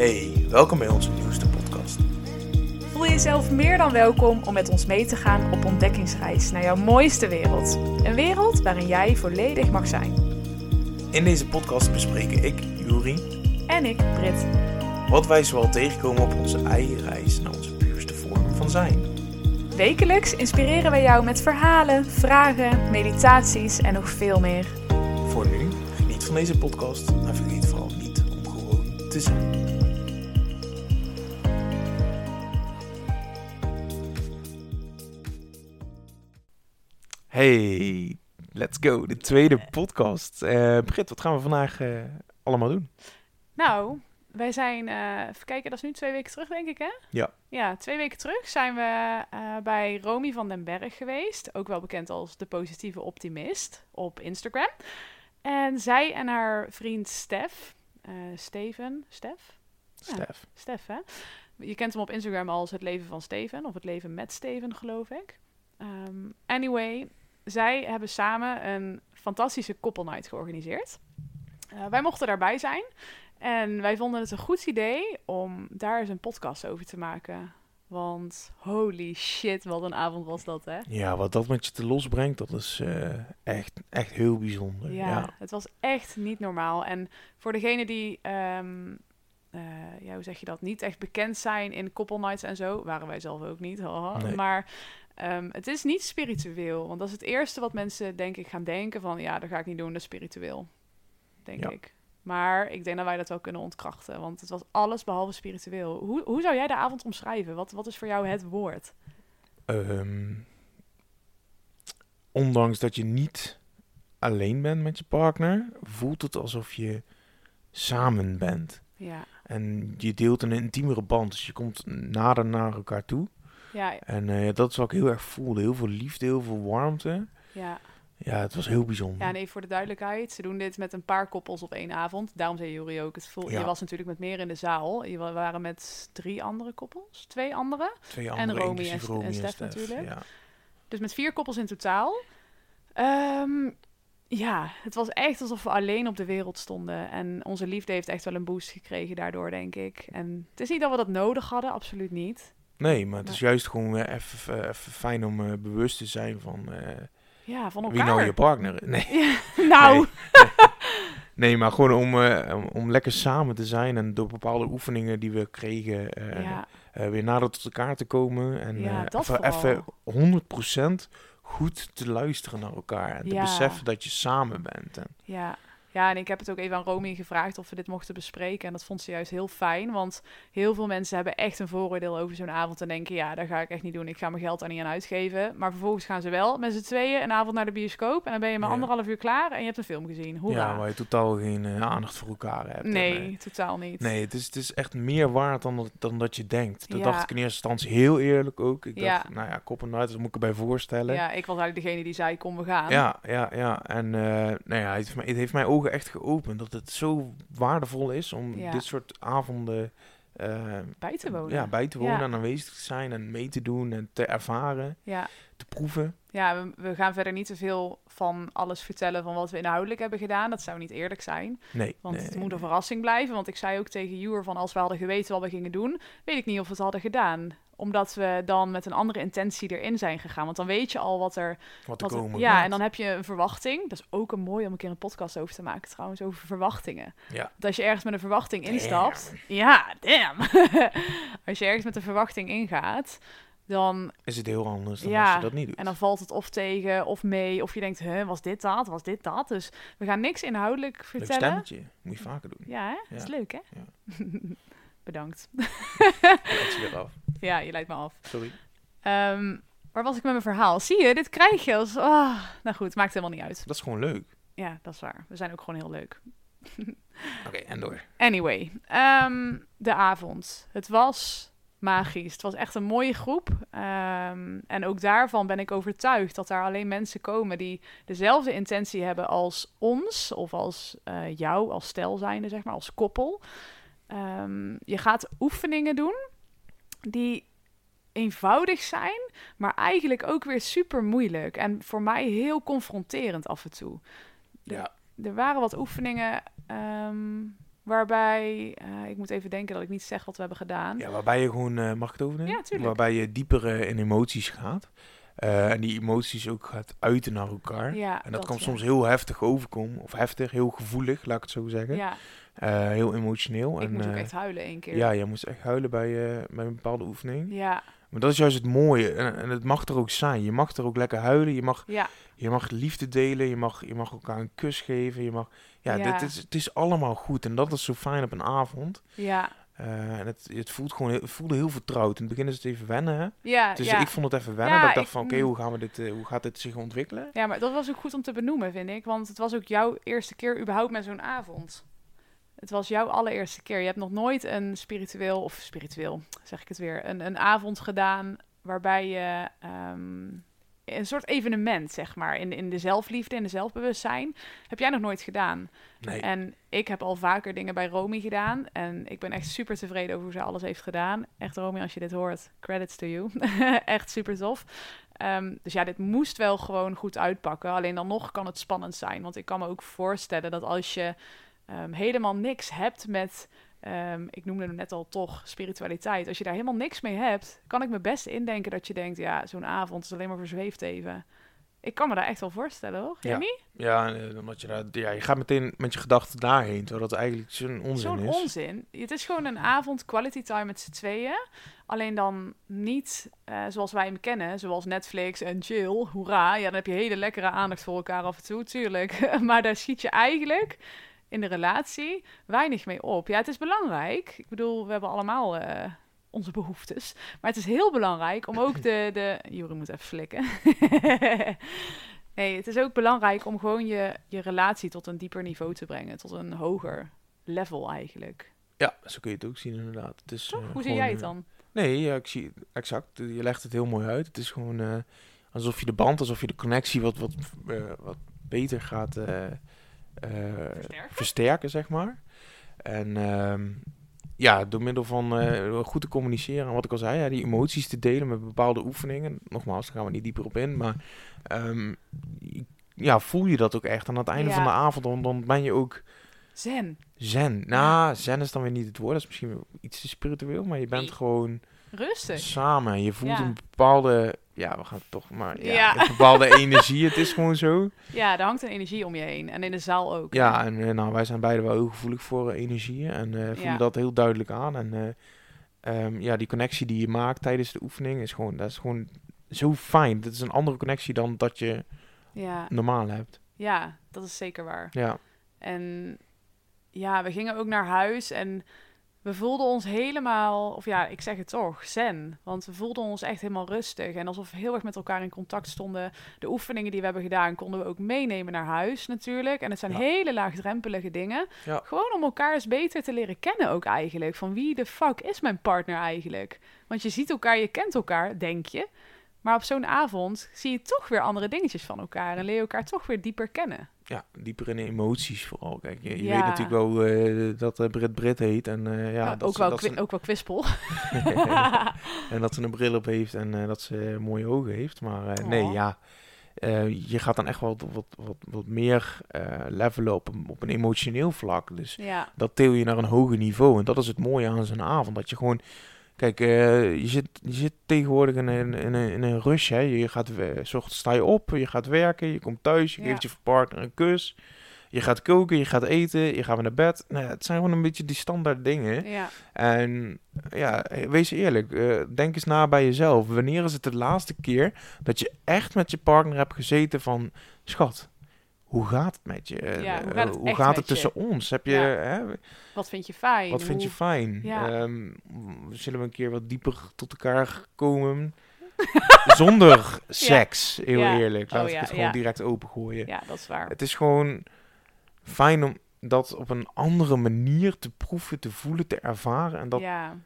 Hey, welkom bij onze nieuwste podcast. Voel jezelf meer dan welkom om met ons mee te gaan op ontdekkingsreis naar jouw mooiste wereld. Een wereld waarin jij volledig mag zijn. In deze podcast bespreken ik, Juri, En ik, Brit. wat wij zoal tegenkomen op onze eigen reis naar onze puurste vorm van zijn. Wekelijks inspireren wij jou met verhalen, vragen, meditaties en nog veel meer. Voor nu, geniet van deze podcast en vergeet vooral niet om gewoon te zijn. Hey, let's go. De tweede podcast. Eh Britt, wat gaan we vandaag eh, allemaal doen? Nou, wij zijn, eh even kijken, dat is nu twee weken terug, denk ik, hè? Ja. Ja, twee weken terug zijn we eh, bij Romy van den Berg geweest. Ook wel bekend als de positieve optimist op Instagram. En zij en haar vriend Stef, eh, Steven, Stef? Ja. Stef. Stef, hè? Je kent hem op Instagram als het leven van Steven, of het leven met Steven, geloof ik. Ehm, anyway, zij hebben samen een fantastische koppelnight georganiseerd. Eh, wij mochten daarbij zijn. En wij vonden het een goed idee om daar eens een podcast over te maken. Want holy shit, wat een avond was dat, hè? Ja, wat dat met je te los brengt, dat is eh, echt, echt heel bijzonder. Ja, Ja. het was echt niet normaal. En voor degenen die, ehm, eh, ja, hoe zeg je dat, niet echt bekend zijn in koppelnights en zo, waren wij zelf ook niet, haha. Nee. maar ehm, het is niet spiritueel. Want dat is het eerste wat mensen, denk ik, gaan denken van, ja, dat ga ik niet doen, dat is spiritueel. Denk Ja. ik. Maar ik denk dat wij dat wel kunnen ontkrachten, want het was alles behalve spiritueel. Hoe, hoe zou jij de avond omschrijven? Wat, wat is voor jou het woord? Ehm, ondanks dat je niet alleen bent met je partner, voelt het alsof je samen bent. Ja, En je deelt een intiemere band, dus je komt nader naar elkaar toe. Ja, En eh, dat is wat ik heel erg voelde. Heel veel liefde, heel veel warmte. ja. Ja, het was heel bijzonder. Ja, nee, voor de duidelijkheid. Ze doen dit met een paar koppels op één avond. Daarom zei Juri ook, het voel, Ja. je was natuurlijk met meer in de zaal. Je wa- waren met drie andere koppels, twee andere. Twee en andere, Romy inclusief en- Romy en Stef natuurlijk. Ja. Dus met vier koppels in totaal. Ehm, ja, het was echt alsof we alleen op de wereld stonden. En onze liefde heeft echt wel een boost gekregen daardoor, denk ik. En het is niet dat we dat nodig hadden, absoluut niet. Nee, maar het is juist gewoon eh, even even fijn om eh, bewust te zijn van eh, Ja, van elkaar. wie nou je partner is. Nee. Ja, nou, Nee. Nee, maar gewoon om, eh, om, lekker samen te zijn en door bepaalde oefeningen die we kregen, eh, ja, eh, weer nader tot elkaar te komen. En eh, even, even 100% goed te luisteren naar elkaar. En te beseffen dat je samen bent. En, Ja. Ja, en ik heb het ook even aan Romy gevraagd of we dit mochten bespreken. En dat vond ze juist heel fijn, want heel veel mensen hebben echt een vooroordeel over zo'n avond. En denken, ja, dat ga ik echt niet doen. Ik ga mijn geld daar niet aan uitgeven. Maar vervolgens gaan ze wel met z'n tweeën een avond naar de bioscoop. En dan ben je maar Ja. anderhalf uur klaar en je hebt een film gezien. Hoera. ja, waar je totaal geen eh, aandacht voor elkaar hebt. En, nee, totaal niet. Nee, het is, het is echt meer waard dan, dat- dan dat je denkt. Dat Ja. dacht ik in eerste instantie heel eerlijk ook. Ik Ja. dacht, nou ja, kop en uit, dat moet ik erbij voorstellen. Ja, ik was eigenlijk degene die zei, kom, we gaan. Ja, ja, ja. En eh, nou ja, het heeft, mij, het heeft mijn ogen echt geopend dat het zo waardevol is om Ja. dit soort avonden eh, Bij te wonen. Ja, bij te wonen Ja. en aanwezig te zijn en mee te doen en te ervaren, Ja. te proeven. Ja, we, we gaan verder niet te veel van alles vertellen van wat we inhoudelijk hebben gedaan. Dat zou niet eerlijk zijn. Nee, Want nee, het moet een verrassing blijven. Want ik zei ook tegen Juur van als we hadden geweten wat we gingen doen, weet ik niet of we het hadden gedaan. Omdat we dan met een andere intentie erin zijn gegaan. Want dan weet je al wat er. wat er Wat er- komen ja, en dan heb je een verwachting. Dat is ook een mooi om een keer een podcast over te maken, trouwens, over verwachtingen. Ja. Dat als je ergens met een verwachting Damn. instapt. Ja, damn. als je ergens met een verwachting ingaat, dan is het heel anders dan Ja, als je dat niet doet. en dan valt het of tegen of mee. Of je denkt, huh, was dit dat? Was dit dat? Dus we gaan niks inhoudelijk Leuk vertellen. stemmetje, moet je vaker doen. Ja, hè? Dat is leuk, hè? Ja. Bedankt. Je weer af. Ja, je leidt me af. Sorry. Ehm, waar was ik met mijn verhaal? Zie je, dit krijg je als... ah, nou goed, maakt helemaal niet uit. Dat is gewoon leuk. Ja, dat is waar. We zijn ook gewoon heel leuk. Oké, en door. Anyway, ehm, de avond. Het was magisch. Het was echt een mooie groep. Ehm, en ook daarvan ben ik overtuigd dat daar alleen mensen komen die dezelfde intentie hebben als ons, of als eh, jou, als stel zijnde, zeg maar, als koppel. Je gaat oefeningen doen die eenvoudig zijn, maar eigenlijk ook weer super moeilijk. En voor mij heel confronterend af en toe. Ja. Er waren wat oefeningen. ehm, Waarbij, eh, ik moet even denken dat ik niet zeg wat we hebben gedaan. Ja, waarbij je gewoon, eh, mag ik het overnemen? Ja, tuurlijk. Waarbij je dieper in emoties gaat. Eh, en die emoties ook gaat uiten naar elkaar. Ja, en dat, kan ja. soms heel heftig overkomen. Of heftig, heel gevoelig, laat ik het zo zeggen. Ja, Eh, heel emotioneel. ik en, moet ook eh, echt huilen één keer. Ja, jij moest echt huilen bij, bij een bepaalde oefening. ja, Maar dat is juist het mooie. En, en het mag er ook zijn. Je mag er ook lekker huilen. Je mag, ja, je mag liefde delen. Je mag, je mag elkaar een kus geven. Je mag, ja, Ja. Dit is, het is allemaal goed. En dat is zo fijn op een avond. ja, Eh, en het, het voelt gewoon heel, het voelde heel vertrouwd. In het begin is het even wennen. Hè? ja, Dus ja. ik vond het even wennen. Ja, dat ik dacht van, oké, hoe gaan we dit, eh, hoe gaat dit zich ontwikkelen? Ja, maar dat was ook goed om te benoemen, vind ik. Want het was ook jouw eerste keer überhaupt met zo'n avond. Het was jouw allereerste keer. Je hebt nog nooit een spiritueel, of spiritueel, zeg ik het weer, een, een avond gedaan waarbij je ehm, een soort evenement, zeg maar, in, in de zelfliefde, in de zelfbewustzijn, heb jij nog nooit gedaan. Nee. En ik heb al vaker dingen bij Romy gedaan. En ik ben echt super tevreden over hoe ze alles heeft gedaan. Echt, Romy, als je dit hoort, credits to you. echt super tof. Ehm, dus ja, dit moest wel gewoon goed uitpakken. Alleen dan nog kan het spannend zijn. Want ik kan me ook voorstellen dat als je ehm, helemaal niks hebt met... ehm, ik noemde hem net al toch spiritualiteit. Als je daar helemaal niks mee hebt, kan ik me best indenken dat je denkt... ja, zo'n avond is alleen maar verzweefd even. Ik kan me daar echt wel voorstellen, hoor. Ja. Jamie? Ja, eh, omdat je, daar, ja, je gaat meteen met je gedachten daarheen. Terwijl dat eigenlijk zo'n onzin Zo'n is. onzin. Het is gewoon een avond quality time met z'n tweeën. Alleen dan niet eh, zoals wij hem kennen, zoals Netflix en chill. Hoera, ja, dan heb je hele lekkere aandacht voor elkaar af en toe, tuurlijk. maar daar schiet je eigenlijk in de relatie weinig mee op. Ja, het is belangrijk. Ik bedoel, we hebben allemaal eh, onze behoeftes. Maar het is heel belangrijk om ook de... de... Jure moet even flikken. nee, het is ook belangrijk om gewoon je, je relatie tot een dieper niveau te brengen. Tot een hoger level eigenlijk. Ja, zo kun je het ook zien inderdaad. Het is, Toch? eh, Hoe zie jij het eh, dan? Nee, ja, ik zie exact. Je legt het heel mooi uit. Het is gewoon alsof je de band, alsof je de connectie wat, wat, wat beter gaat Versterken? versterken, zeg maar. En ehm, ja, door middel van eh, goed te communiceren en wat ik al zei, ja, die emoties te delen met bepaalde oefeningen. Nogmaals, daar gaan we niet dieper op in, maar ehm, ja, voel je dat ook echt. Aan het einde Ja. van de avond, dan, dan ben je ook Zen. zen. Nou, zen is dan weer niet het woord, dat is misschien iets te spiritueel, maar je bent Nee. gewoon Rustig. samen. Je voelt Ja. een bepaalde, ja, we gaan toch maar, ja, Ja. bepaalde energie. Het is gewoon zo. Ja, er hangt een energie om je heen. En in de zaal ook. Ja, en eh, nou, wij zijn beide wel heel gevoelig voor eh, energieën en eh, voelen Ja. dat heel duidelijk aan. En eh, ehm, ja, die connectie die je maakt tijdens de oefening is gewoon, dat is gewoon zo fijn. Dat is een andere connectie dan dat je ja. normaal hebt. ja, dat is zeker waar. Ja, En ja, we gingen ook naar huis en we voelden ons helemaal, of ja, ik zeg het toch, zen. Want we voelden ons echt helemaal rustig en alsof we heel erg met elkaar in contact stonden. De oefeningen die we hebben gedaan konden we ook meenemen naar huis natuurlijk. En het zijn Ja. hele laagdrempelige dingen. Ja. Gewoon om elkaar eens beter te leren kennen ook eigenlijk. Van wie de fuck is mijn partner eigenlijk? Want je ziet elkaar, je kent elkaar, denk je. Maar op zo'n avond zie je toch weer andere dingetjes van elkaar. En leer je elkaar toch weer dieper kennen. ja, dieper in de emoties vooral. Kijk, je, je Ja. weet natuurlijk wel eh, dat uh, Brit Brit heet. En, eh, ja, Nou, dat ook, ze- wel dat ze- ook wel kwispel. en dat ze een bril op heeft en eh, dat ze mooie ogen heeft. Maar eh, nee, Oh. ja. eh, je gaat dan echt wel wat, wat, wat meer eh, levelen op een, op een emotioneel vlak. Dus ja, dat til je naar een hoger niveau. En dat is het mooie aan zo'n avond. Dat je gewoon... Kijk, eh, je, zit, je zit tegenwoordig in een, in een, in een rush. Hè. Je gaat, we- 's ochtends sta je op, je gaat werken, je komt thuis, je Ja. geeft je partner een kus. Je gaat koken, je gaat eten, je gaat weer naar bed. Nou, het zijn gewoon een beetje die standaard dingen. ja, En ja, wees eerlijk. eh, denk eens na bij jezelf. Wanneer is het de laatste keer dat je echt met je partner hebt gezeten van... Schat, hoe gaat het met je? Eh, Ja, hoe eh, gaat het gaat tussen je? ons? Heb je, Ja. hè, wat vind je fijn? wat vind je fijn? Ja. Ehm, zullen we een keer wat dieper tot elkaar komen? Zonder seks, heel eerlijk. Laat Oh ik ja, het gewoon direct opengooien. Ja, dat is waar. Het is gewoon fijn om dat op een andere manier te proeven, te voelen, te ervaren. En dat ja,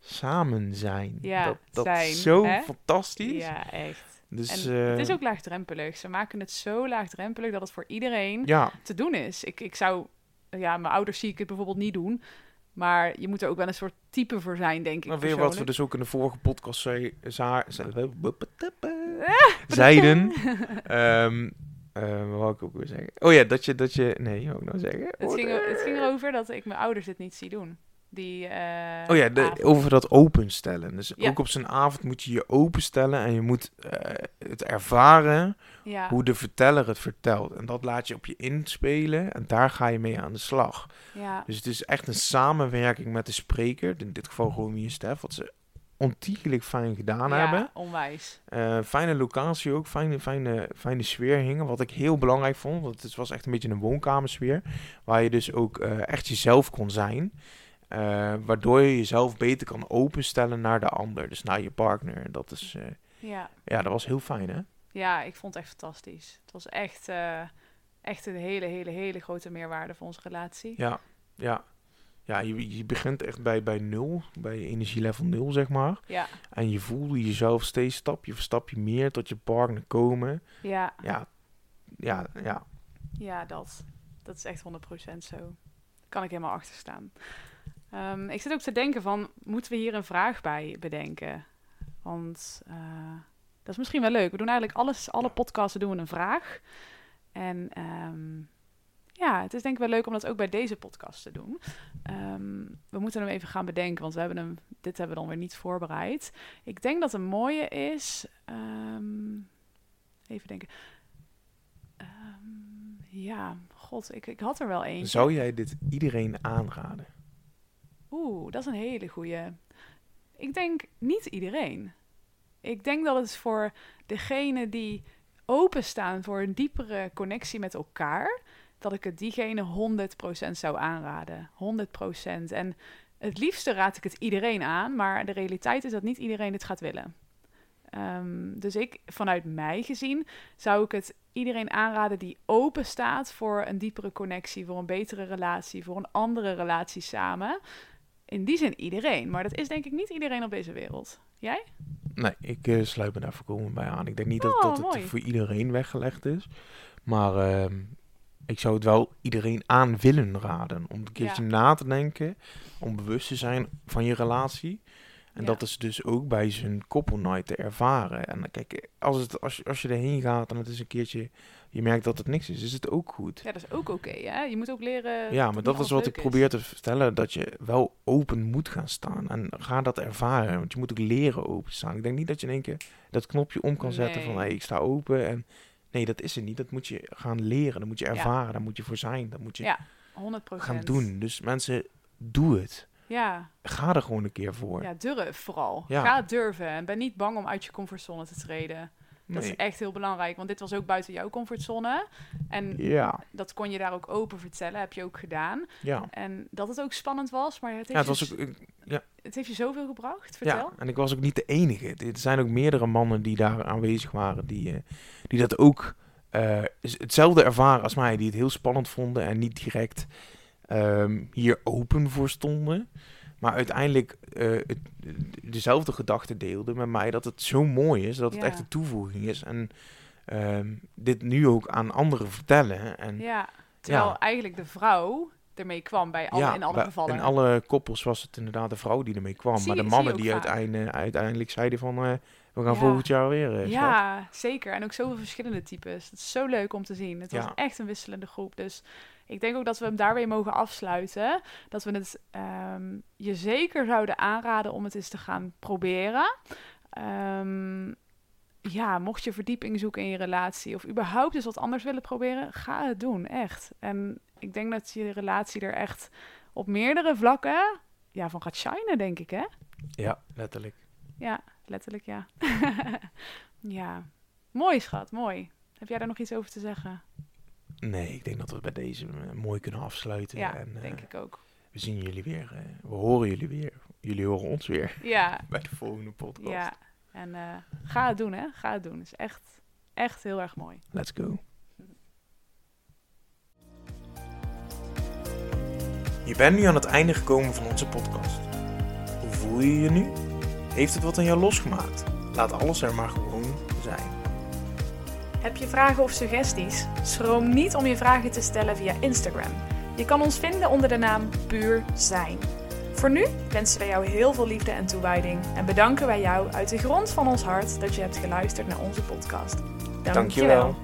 samen zijn. Ja, dat dat zijn, is zo hè? fantastisch. ja, echt. Dus en eh, het is ook laagdrempelig. Ze maken het zo laagdrempelig dat het voor iedereen ja, te doen is. Ik, ik zou, ja, mijn ouders zie ik het bijvoorbeeld niet doen. Maar je moet er ook wel een soort type voor zijn, denk ik. maar weer wat we dus ook in de vorige podcast zei, za- za- zeiden. Wat wou ik ook weer zeggen? Oh ja, dat je, dat je, nee, ik nou zeggen? Het ging, het ging erover dat ik mijn ouders dit niet zie doen. Die, eh, Oh ja, de, over dat openstellen. Dus Ja. ook op zijn avond moet je je openstellen en je moet eh, het ervaren Ja, hoe de verteller het vertelt. En dat laat je op je inspelen en daar ga je mee aan de slag. ja, Dus het is echt een samenwerking met de spreker, in dit geval Romy en Stef, wat ze ontiegelijk fijn gedaan ja, hebben. onwijs. Eh, fijne locatie ook, fijne, fijne, fijne sfeer hingen. Wat ik heel belangrijk vond, want het was echt een beetje een woonkamersfeer. Waar je dus ook echt jezelf kon zijn. Eh, waardoor je jezelf beter kan openstellen naar de ander. Dus naar je partner. Dat is, eh, Ja. ja, dat was heel fijn hè. ja, ik vond het echt fantastisch. Het was echt, eh, echt een hele, hele, hele grote meerwaarde voor onze relatie. Ja, ja. Ja, je, je begint echt bij, bij nul, bij energielevel nul zeg maar. Ja, En je voelde jezelf steeds stapje voor stapje meer tot je partner komen. ja, Ja, ja, ja. ja, dat. Dat is echt 100% zo. Daar kan ik helemaal achter staan. Ehm, ik zit ook te denken van, moeten we hier een vraag bij bedenken? Want eh, dat is misschien wel leuk. We doen eigenlijk alles, alle podcasten doen we een vraag. En ehm, ja, het is denk ik wel leuk om dat ook bij deze podcast te doen. Ehm, we moeten hem even gaan bedenken, want we hebben hem, dit hebben we dan weer niet voorbereid. Ik denk dat een mooie is. even denken. Ja, god, ik, ik had er wel eentje. Zou jij dit iedereen aanraden? Oeh, dat is een hele goeie. Ik denk niet iedereen. Ik denk dat het voor degene die openstaan voor een diepere connectie met elkaar, dat ik het diegene 100% zou aanraden. 100%. En het liefste raad ik het iedereen aan, maar de realiteit is dat niet iedereen dit gaat willen. Ehm, dus ik, vanuit mij gezien, zou ik het iedereen aanraden die open staat voor een diepere connectie, voor een betere relatie, voor een andere relatie samen. In die zin iedereen, maar dat is denk ik niet iedereen op deze wereld. Jij? Nee, ik eh, sluit me daar voorkomen bij aan. Ik denk niet dat, Oh, dat het voor iedereen weggelegd is. Maar ehm, ik zou het wel iedereen aan willen raden. Om een keertje Ja. na te denken. Om bewust te zijn van je relatie. En Ja. dat is dus ook bij zijn couple night te ervaren. En dan kijk, als, het, als, je, als je erheen gaat en het is een keertje... Je merkt dat het niks is, is het ook goed. Ja, dat is ook oké? Je moet ook leren. Ja, maar dat is wat ik probeer te vertellen. Dat je wel open moet gaan staan. En ga dat ervaren. Want je moet ook leren openstaan. Ik denk niet dat je in één keer dat knopje om kan zetten van... Nee. Hey, ik sta open. En nee, dat is het niet. Dat moet je gaan leren. Dat moet je Ja. ervaren. Daar moet je voor zijn. Dat moet je Ja, 100%. gaan doen. Dus mensen, doe het. Ja, Ga er gewoon een keer voor. ja, durf vooral. Ja. Ga durven en ben niet bang om uit je comfortzone te treden. Dat Nee. is echt heel belangrijk, want dit was ook buiten jouw comfortzone. En Ja, dat kon je daar ook open vertellen, heb je ook gedaan. ja. En dat het ook spannend was, maar het Ja, heeft, het was je, ook, ik- ja, het heeft je zoveel gebracht. Vertel. ja, en ik was ook niet de enige. Er zijn ook meerdere mannen die daar aanwezig waren, die, eh, die dat ook eh, hetzelfde ervaren als mij, die het heel spannend vonden en niet direct ehm, hier open voor stonden. Maar uiteindelijk eh, het, dezelfde gedachten deelden met mij dat het zo mooi is, dat het Ja. echt een toevoeging is. En ehm, dit nu ook aan anderen vertellen. En Ja, terwijl Ja. eigenlijk de vrouw ermee kwam bij alle, in alle gevallen. In alle koppels was het inderdaad de vrouw die ermee kwam. Maar de mannen die uiteindelijk, uiteindelijk zeiden van... eh, we gaan Ja. volgend jaar weer, eh. Ja, zeker. En ook zoveel verschillende types. Het is zo leuk om te zien. Het was echt een wisselende groep. Dus ik denk ook dat we hem daar weer mogen afsluiten. Dat we het ehm, je zeker zouden aanraden om het eens te gaan proberen. Ehm, ja, mocht je verdieping zoeken in je relatie of überhaupt eens wat anders willen proberen, ga het doen, echt. En ik denk dat je relatie er echt op meerdere vlakken ja, van gaat shinen, denk ik, hè? Ja, letterlijk. Ja, letterlijk ja. ja. Mooi schat, mooi. Heb jij daar nog iets over te zeggen? Nee, ik denk dat we bij deze eh, mooi kunnen afsluiten. Ja, en, eh, denk ik ook. We zien jullie weer. eh, we horen jullie weer. Jullie horen ons weer Ja, bij de volgende podcast. ja. En ga het doen, hè. Ga het doen. Het is echt, echt heel erg mooi. Let's go. Je bent nu aan het einde gekomen van onze podcast. Hoe voel je je nu? Heeft het wat aan jou losgemaakt? Laat alles er maar gewoon zijn. Heb je vragen of suggesties? Schroom niet om je vragen te stellen via Instagram. Je kan ons vinden onder de naam Puur Zijn. Voor nu wensen wij jou heel veel liefde en toewijding en bedanken wij jou uit de grond van ons hart dat je hebt geluisterd naar onze podcast. Dank je wel. Dankjewel.